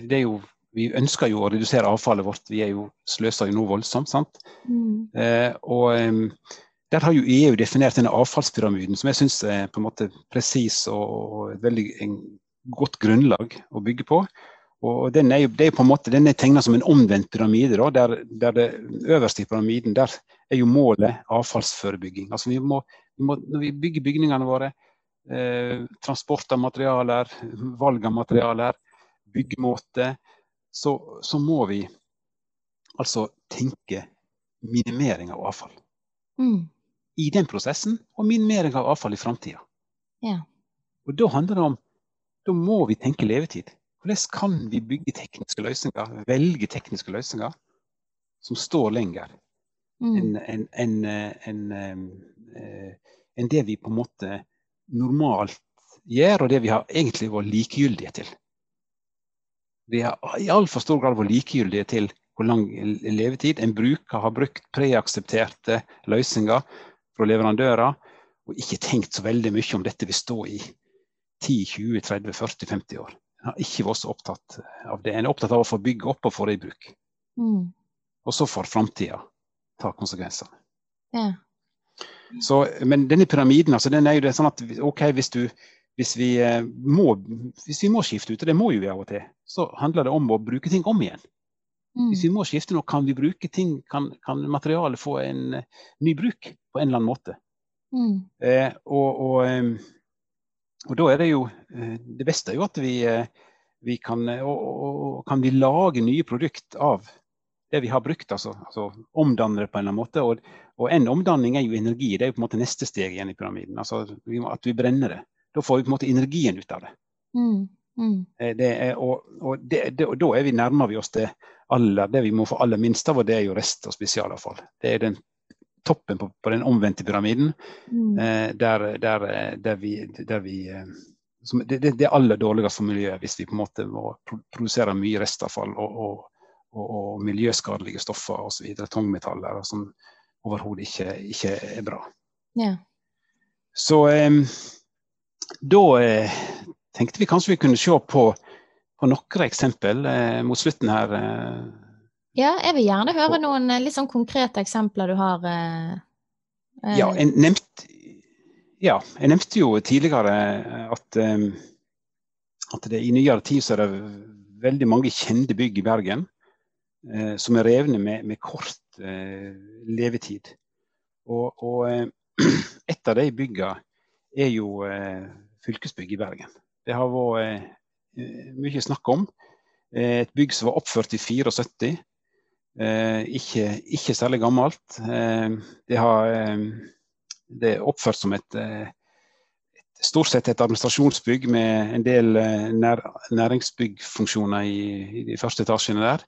det, er jo vi ønsker jo å redusere avfallet vårt, vi er jo sløser jo noe voldsomt. sant? Mm. Eh, og eh, der har jo EU definert denne avfallspyramiden, som jeg syns er på en måte presis og, et veldig godt grunnlag å bygge på. Og den er jo, er på en måte, den er tegna som en omvendt pyramide. Da, der, der, det øverste i pyramiden der er jo målet avfallsforebygging. Altså vi må, vi må, når vi bygger bygningene våre, eh, transport av materialer, valg av materialer, byggemåte, så, så, må vi altså tenke minimering av avfall. Mm. I den prosessen, og minimering av avfall i framtida. Ja. Og da handler det om Da må vi tenke levetid. Hvordan kan vi bygge tekniske løsninger, velge tekniske løsninger som står lenger Mm. enn en, en, en, en det vi på en måte normalt gjør, og det vi har egentlig vært likegyldige til. Vi har i altfor stor grad vært likegyldige til hvor lang levetid en bruker har brukt preaksepterte løsninger fra leverandører, og ikke tenkt så veldig mye om dette vil stå i 10-20-30-40-50 år. En har ikke vært så opptatt av det. En er opptatt av å få bygge opp og få det i bruk. Mm. Og så får framtida ta konsekvensene. Ja. Så, men denne pyramiden, altså, den er jo det sånn at OK, hvis, du, hvis, vi, eh, må, hvis vi må skifte ut, og det må jo vi av og til, så handler det om å bruke ting om igjen. Mm. Hvis vi må skifte nå, kan vi bruke ting, kan, kan materialet få en uh, ny bruk på en eller annen måte. Mm. Eh, og, og, og, da er det jo uh, Det beste er jo at vi, uh, vi kan, og, kan vi lage nye produkt av det vi har brukt. Altså, altså omdanne det på en eller annen måte. Og, og, en omdanning er jo energi. Det er jo på en måte neste steg igjen i pyramiden. Altså vi må, at vi brenner det. Da får vi på en måte energien ut av det. Mm. Mm. det er, og, og, det, det, da er vi nærmer vi oss det aller, det vi må få aller minst av, og det er jo rest- og spesialavfall. Det er den toppen på, på den omvendte pyramiden, Mm. eh, der, der, der, vi, der vi eh, som, det, det, det er aller dårligste for miljøet hvis vi på en måte må produsere mye restavfall og, og, og, og miljøskadelige stoffer osv. Tungmetaller som overhodet ikke, ikke er bra. Ja. Så eh, da eh, tenkte vi kanskje vi kunne se på, på noen eksempel eh, mot slutten her. eh. Ja, jeg vil gjerne høre noen eh, litt sånn konkrete eksempler du har. eh, eh, Ja, jeg nevnte, ja, jeg nevnte jo tidligere at, eh, at det i nyere tid så er det veldig mange kjente bygg i Bergen eh, som er revne med, med kort eh, levetid. Og, og et av de byggene er jo eh, fylkesbygg i Bergen. Det har vært mye snakk om. Et bygg som var oppført i 74. Eh, ikke, ikke særlig gammelt. Eh, det, har, eh, det er oppført som et, et stort sett et administrasjonsbygg med en del nær, næringsbyggfunksjoner i, i, de første etasjene der.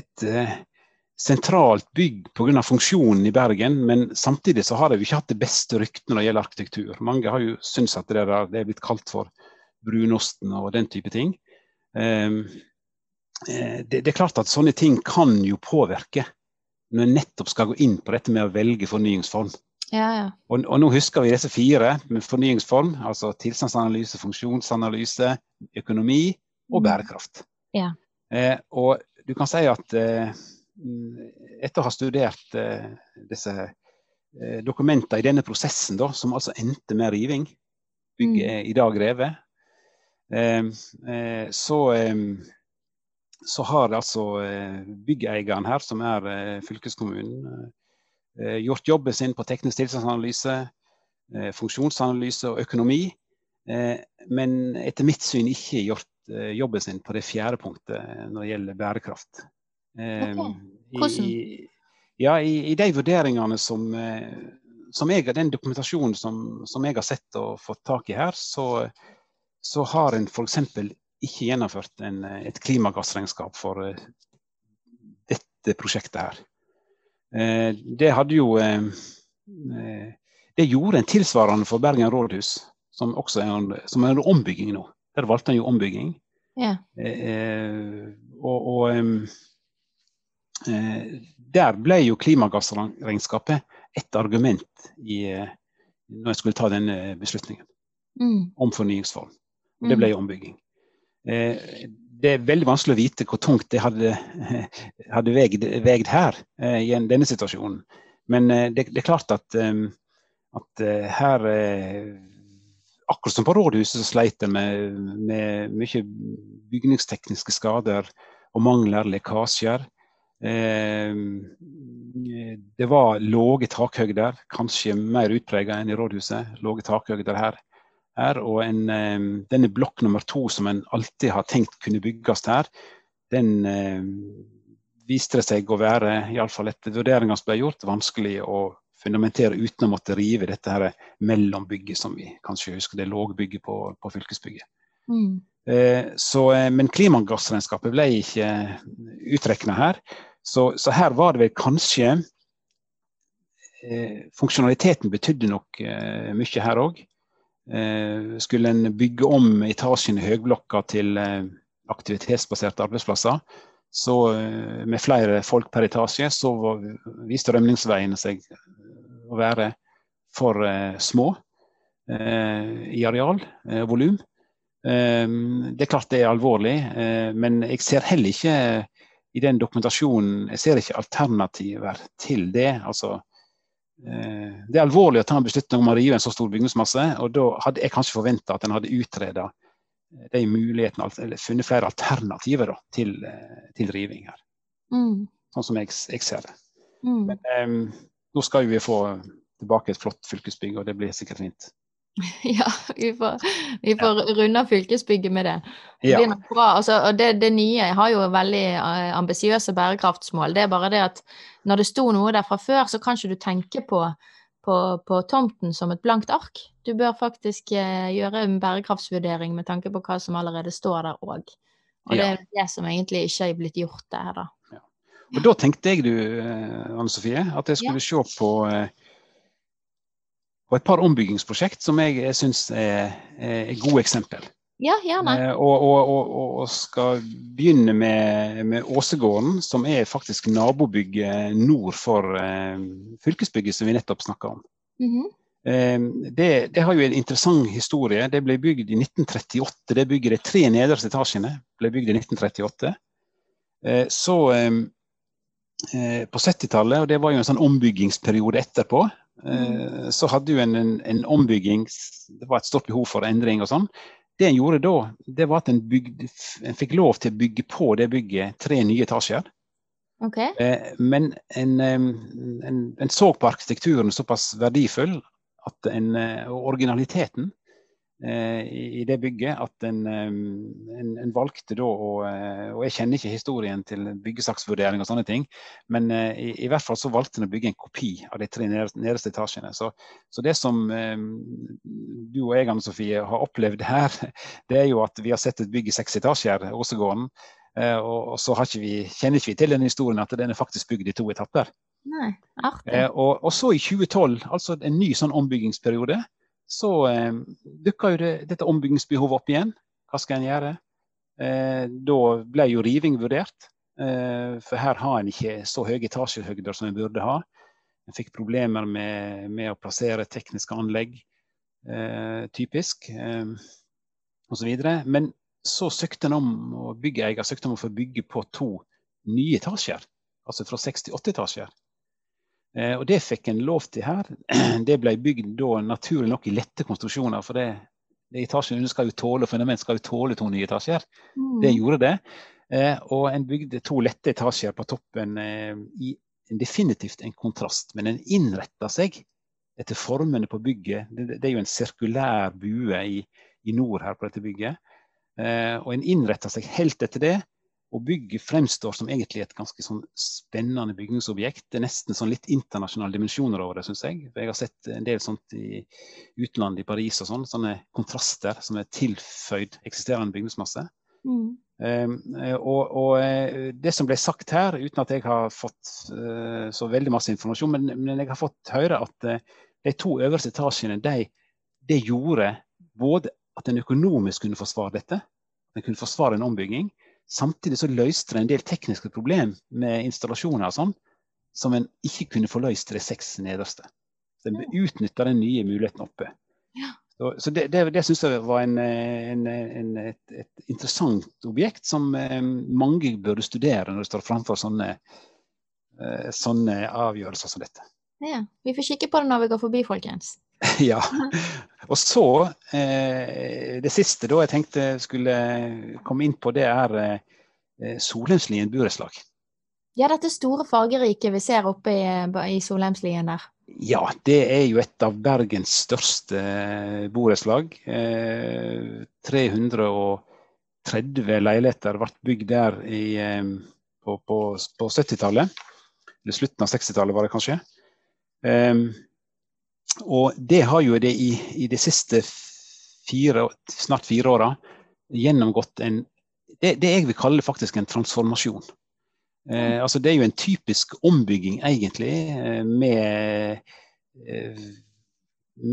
Et sentralt bygg pga. funksjonen i Bergen, men samtidig så har de ikke hatt det beste ryktet når det gjelder arkitektur. Mange har jo syntes at det, der, det er blitt kalt for brunosten og den type ting. Um, det, det, er klart at sånne ting kan jo påvirke når en nettopp skal gå inn på dette med å velge fornyingsform. Ja, ja. Og, og, nå husker vi disse fire med fornyingsform, altså tilstandsanalyse, funksjonsanalyse, økonomi og bærekraft. Ja. Eh, og du kan si at eh, etter å ha studert eh, disse eh, dokumentene i denne prosessen, da, som altså endte med riving, bygget er i dag revet, eh, eh, så, så, har altså byggeieren her, som er fylkeskommunen, gjort jobben sin på teknisk tilstandsanalyse, funksjonsanalyse og økonomi, men etter mitt syn ikke gjort jobben sin på det fjerde punktet når det gjelder bærekraft. Okay. Hvordan? I, ja, i, i, de vurderingene som, som jeg, den dokumentasjonen som, som, jeg har sett og fått tak i her, så, så har en f.eks. ikke gjennomført en, et klimagassregnskap for dette prosjektet her. Det hadde jo Det gjorde en tilsvarende for Bergen rådhus, som også er en, som er en ombygging nå. Der valgte en jo ombygging. Ja. og, og Eh, der ble jo klimagassregnskapet et argument i, når jeg skulle ta denne beslutningen mm. om fornyingsform. Det ble jo ombygging. Det er veldig vanskelig å vite hvor tungt det hadde, hadde vegd, vegd her i denne situasjonen. Men det, det, er klart at, at her Akkurat som på rådhuset så sleit en med, med mye bygningstekniske skader og mangler, lekkasjer. Det var lave takhøyder, kanskje mer utpreget enn i rådhuset. Lave takhøyder her her. Og en, eh, denne blokk nummer to som en alltid har tenkt kunne bygges her, den eh, viste det seg å være, iallfall etter vurderingene som ble gjort, vanskelig å fundamentere uten å måtte rive dette her mellombygget som vi kanskje husker, det lågbygget på, på fylkesbygget. Mm. Eh, så, eh, men klimagassregnskapet ble ikke utregna her. Så, så, her var det vel kanskje eh, Funksjonaliteten betydde nok eh, mye her òg. Eh, skulle en bygge om etasjen i høyblokka til eh, aktivitetsbaserte arbeidsplasser, så eh, med flere folk per etasje, så viste rømningsveiene seg å være for små i areal, volum. Det er klart det er alvorlig, men jeg ser heller ikke i den dokumentasjonen jeg ser ikke alternativer til det. altså det er alvorlig å ta en beslutning om å rive en så stor bygningsmasse. og Da hadde jeg kanskje forventa at en hadde utreda eh, de mulighetene, eller funnet flere alternativer da, til, eh, til, riving her. Mm. Sånn som jeg, jeg ser det. Mm. Men um, nå skal vi få tilbake et flott fylkesbygg, og det blir sikkert fint. Ja, vi får, vi får ja. runde fylkesbygget med det. Det blir nok bra. Altså, og det, det, nye har jo veldig uh, ambisiøse bærekraftsmål. Det er bare det at når det sto noe der fra før, så kan ikke du tenke på, på, på tomten som et blankt ark. Du bør faktisk eh, gjøre en bærekraftsvurdering med tanke på hva som allerede står der òg. Og det er det som egentlig ikke er blitt gjort der, da. Ja. Og da tenkte jeg du, eh, Anne Sofie, at jeg skulle se på uh, og et par ombyggingsprosjekt som jeg, syns er, er, gode eksempel. Ja, gjerne. Eh, og, og, og, og, skal begynne med, med Åsegården, som er faktisk nabobygget nord for eh, fylkesbygget som vi nettopp snakka om. Mm -hmm. eh, det, det, har jo en interessant historie. Det ble bygd i 1938. Det bygget de tre nederste etasjene ble bygd i 1938. Eh, så eh, eh, på 70-tallet, og det var jo en sånn ombyggingsperiode etterpå, Eh, så hadde jo en, en, en, ombygging Det var et stort behov for endring og sånn. Det en gjorde da, det var at en, bygde, en fikk lov til å bygge på det bygget tre nye etasjer. Okay. Eh, men en, en, så på arkitekturen såpass verdifull at en, originaliteten Eh, i det bygget at en, en, en valgte da å eh, Og jeg kjenner ikke historien til byggesaksvurdering og sånne ting, men eh, i, i, hvert fall så valgte en å bygge en kopi av de tre nederste etasjene. Så, så, det som du og jeg, Anne Sofie, har opplevd her, det er jo at vi har sett et bygg i seks etasjer, Åsegården. Og, og så ikke vi, kjenner ikke vi til den historien at den er faktisk bygd i to etapper. Nei, artig. Og, og så i 2012, altså en ny sånn ombyggingsperiode, så eh, dukka jo det, dette ombyggingsbehovet opp igjen. Hva skal en gjøre? Eh, da ble jo riving vurdert. Eh, for her har en ikke så høye etasjehøyder som en burde ha. En fikk problemer med, med å plassere tekniske anlegg, eh, typisk, eh, osv. Men så søkte en om, og byggeier søkte om å få bygge på to nye etasjer. Altså fra 6 til 8 etasjer. Eh, og det fikk en lov til her. Det ble bygd da naturlig nok i lette konstruksjoner. For det, det etasjen under skal jo tåle, fundament skal jo tåle to nye etasjer. Mm. Det gjorde det. Eh, og en bygde to lette etasjer på toppen eh, i definitivt en kontrast. Men en innretta seg etter formene på bygget. Det, det, er jo en sirkulær bue i, i, nord her på dette bygget. Og en innretta seg helt etter det. Og bygget fremstår som egentlig et ganske sånn spennende bygningsobjekt. Det er nesten sånn litt internasjonale dimensjoner over det, syns jeg. Jeg har sett en del sånt i utlandet, i Paris og sånn. Sånne kontraster som er tilføyd eksisterende bygningsmasse. Mm. Um, og, og, eh, det som ble sagt her, uten at jeg har fått uh, så veldig masse informasjon, men, men, jeg har fått høre at uh, de to øverste etasjene, de, de gjorde både at en økonomisk kunne forsvare dette, at en kunne forsvare en ombygging, Samtidig så løste det en del tekniske problem med installasjoner og sånn, som en ikke kunne få løst de seks nederste. Så en utnytta den nye muligheten oppe. Ja. Så, så det, det, det syns jeg var en, en, en, et, et, interessant objekt som eh, mange burde studere når de står framfor sånne, eh, sånne avgjørelser som dette. Ja, Vi får kikke på det når vi går forbi, folkens. ja. Og så, eh, det siste da jeg tenkte skulle komme inn på, det er eh, Solheimslien burettslag. Ja, dette store fargeriket vi ser oppe i, i Solheimslien der. Ja, det er jo et av Bergens største eh, borettslag. Eh, 330 leiligheter ble bygd der i, eh, på, på, på 70-tallet. Eller slutten av 60-tallet, var det kanskje. Eh, og det har jo det i, i de siste fire, snart fire åra gjennomgått en det, det jeg vil kalle faktisk en transformasjon. Eh, altså det er jo en typisk ombygging, egentlig, eh, med, eh,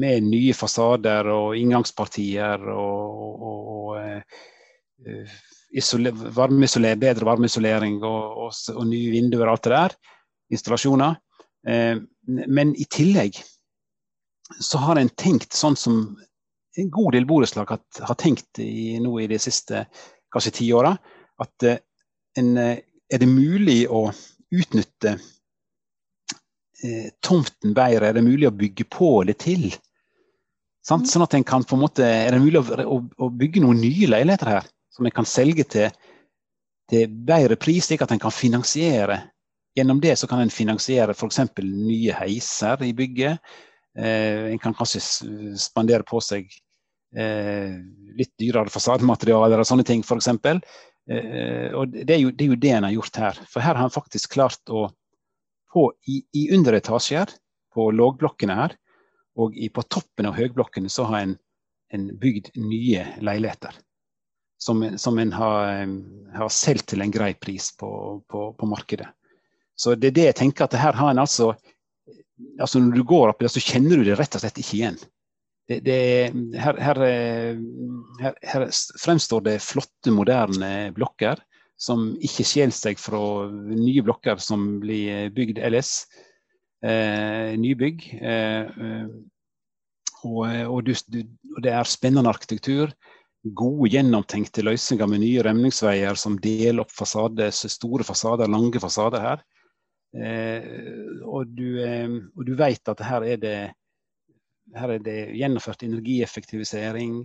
med nye fasader og inngangspartier og, og, og eh, isoler, varmeisoler, bedre varmeisolering og, og, nye vinduer og alt det der. Installasjoner. Eh, men i tillegg så har en tenkt sånn som en god del borettslag har, har, tenkt i, nå i de siste kanskje ti åra, at eh, en er det mulig å utnytte eh, tomten bedre? Er det mulig å bygge på det til? Sant? Mm. Sånn at en kan på en måte, Er det mulig å, å, å bygge noen nye leiligheter her som en kan selge til, til bedre pris, slik at en kan finansiere Gjennom det så kan en finansiere f.eks. nye heiser i bygget. Eh, en kan kanskje spandere på seg eh, litt dyrere fasadematerialer og sånne ting f.eks. Eh, og det er, jo, det er, jo, det en har gjort her. For her har han faktisk klart å på, i, i underetasjer på lågblokkene her, og i, på toppen av høyblokkene så har en, en bygd nye leiligheter. Som, som en har, har solgt til en grei pris på, på, på, markedet. Så det er det jeg tenker at her har en altså altså Når du går opp der, så kjenner du det rett og slett ikke igjen det, det, her, her, her, her, fremstår det flotte, moderne blokker som ikke skjeler seg fra nye blokker som blir bygd ellers. Eh, nybygg. Eh, eh og, og, du, du, og, det er spennende arkitektur. Gode, gjennomtenkte løsninger med nye rømningsveier som deler opp fasader, store fasader, lange fasader her. Eh, og, du, eh, og du vet at her er det her er det gjennomført energieffektivisering.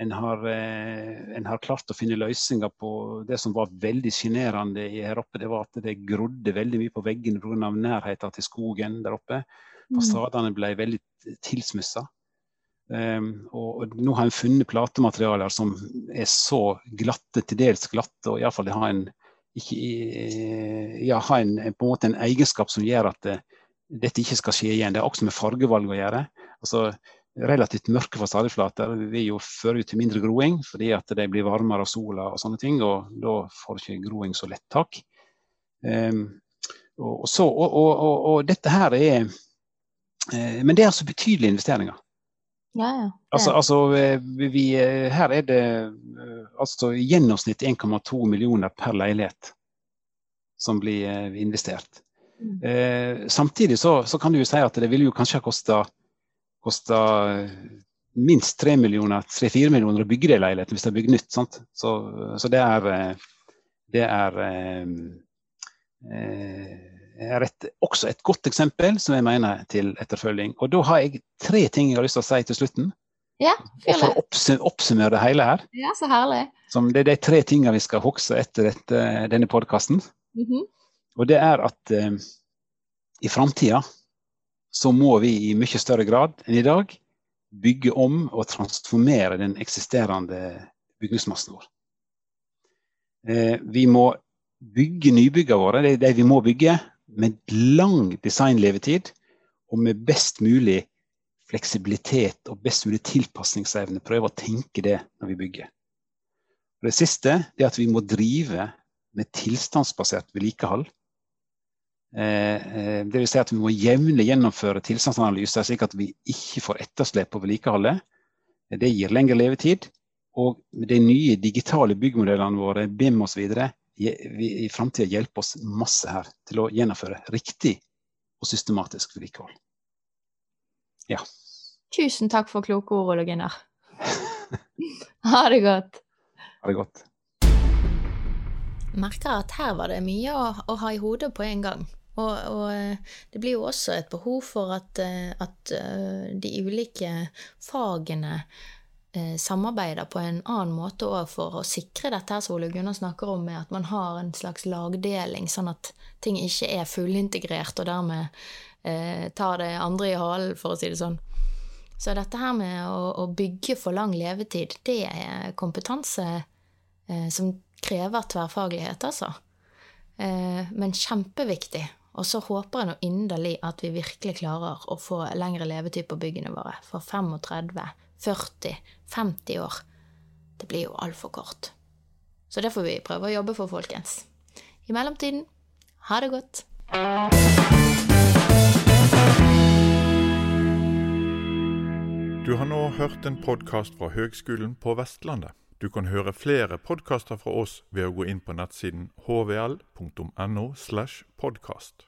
En har, eh, en har, klart å finne løsninger på det som var veldig sjenerende her oppe. Det var at det grodde veldig mye på veggene pga. nærheten til skogen der oppe. Mm. Fasadene ble veldig tilsmussa. Um, og, og, nå har en funnet platematerialer som er så glatte, til dels glatte, og iallfall har en, ikke, ja, har en, på en måte en egenskap som gjør at det, dette ikke skal skje igjen. Det har også med fargevalg å gjøre. Altså, relativt mørke fasadeflater vil jo føre til mindre groing, fordi at de blir varmere av sola og sånne ting. Og da får ikke groing så lett tak. Um, og, og, og, og, dette her er uh, Men det er altså betydelige investeringer. Ja, ja. Altså, altså vi, vi, eh, her er det altså i gjennomsnitt 1,2 millioner per leilighet som blir investert. Mm. Eh, samtidig så, så, kan du jo si at det ville jo kanskje ha kosta eh, minst 3 millioner, 3-4 millioner å bygge det leiligheten hvis det er bygd nytt. Sant? Så, så det er, eh, det er, eh, er et, også et godt eksempel som jeg mener til etterfølging. Og da har jeg tre ting jeg har lyst til å si til slutten. Ja, for å oppsummere det hele her. Ja, så herlig. Som det er de tre tingene vi skal huske etter dette, denne podkasten. Mm -hmm. Og det er at eh, i framtida så må vi i mye større grad enn i dag bygge om og transformere den eksisterende bygningsmassen vår. Eh, vi må bygge nybyggene våre, det er det vi må bygge, med lang designlevetid og med best mulig fleksibilitet og best mulig tilpasningsevne. Prøve å tenke det når vi bygger. Og det siste er at vi må drive med tilstandsbasert vedlikehold Eh, eh, det vil Si at vi må jevnlig gjennomføre tilstandsanalyser, slik at vi ikke får etterslep på vedlikeholdet. Det gir lengre levetid. Og de nye digitale byggmodellene våre, BIM osv., i framtida hjelper oss masse her til å gjennomføre riktig og systematisk vedlikehold. Ja. Tusen takk for kloke ord, Ole Gunnar. ha det godt. Ha det godt. Merker at her var det mye å, å ha i hodet på en gang. Og, og, eh, det blir jo også et behov for at, eh, at eh, de ulike fagene samarbeider på en annen måte òg for å sikre dette her som Ole Gunnar snakker om, med at man har en slags lagdeling, sånn at ting ikke er fullintegrert og dermed eh, tar det andre i halen, for å si det sånn. Så dette her med å, å bygge for lang levetid, det er kompetanse eh, som krever tverrfaglighet, altså. Eh, men kjempeviktig. Og så håper jeg nå inderlig at vi virkelig klarer å få lengre levetid på byggene våre. For 35, 40, 50 år. Det blir jo altfor kort. Så det får vi prøve å jobbe for, folkens. I mellomtiden, ha det godt. Du har nå hørt en podkast fra Høgskolen på Vestlandet. Du kan høre flere podkaster fra oss ved å gå inn på nettsiden hvl.no. slash podkast.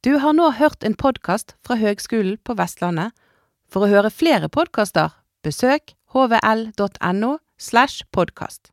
Du har nå hørt en podkast fra Høgskolen på Vestlandet. For å høre flere podkaster, besøk hvl.no slash podkast.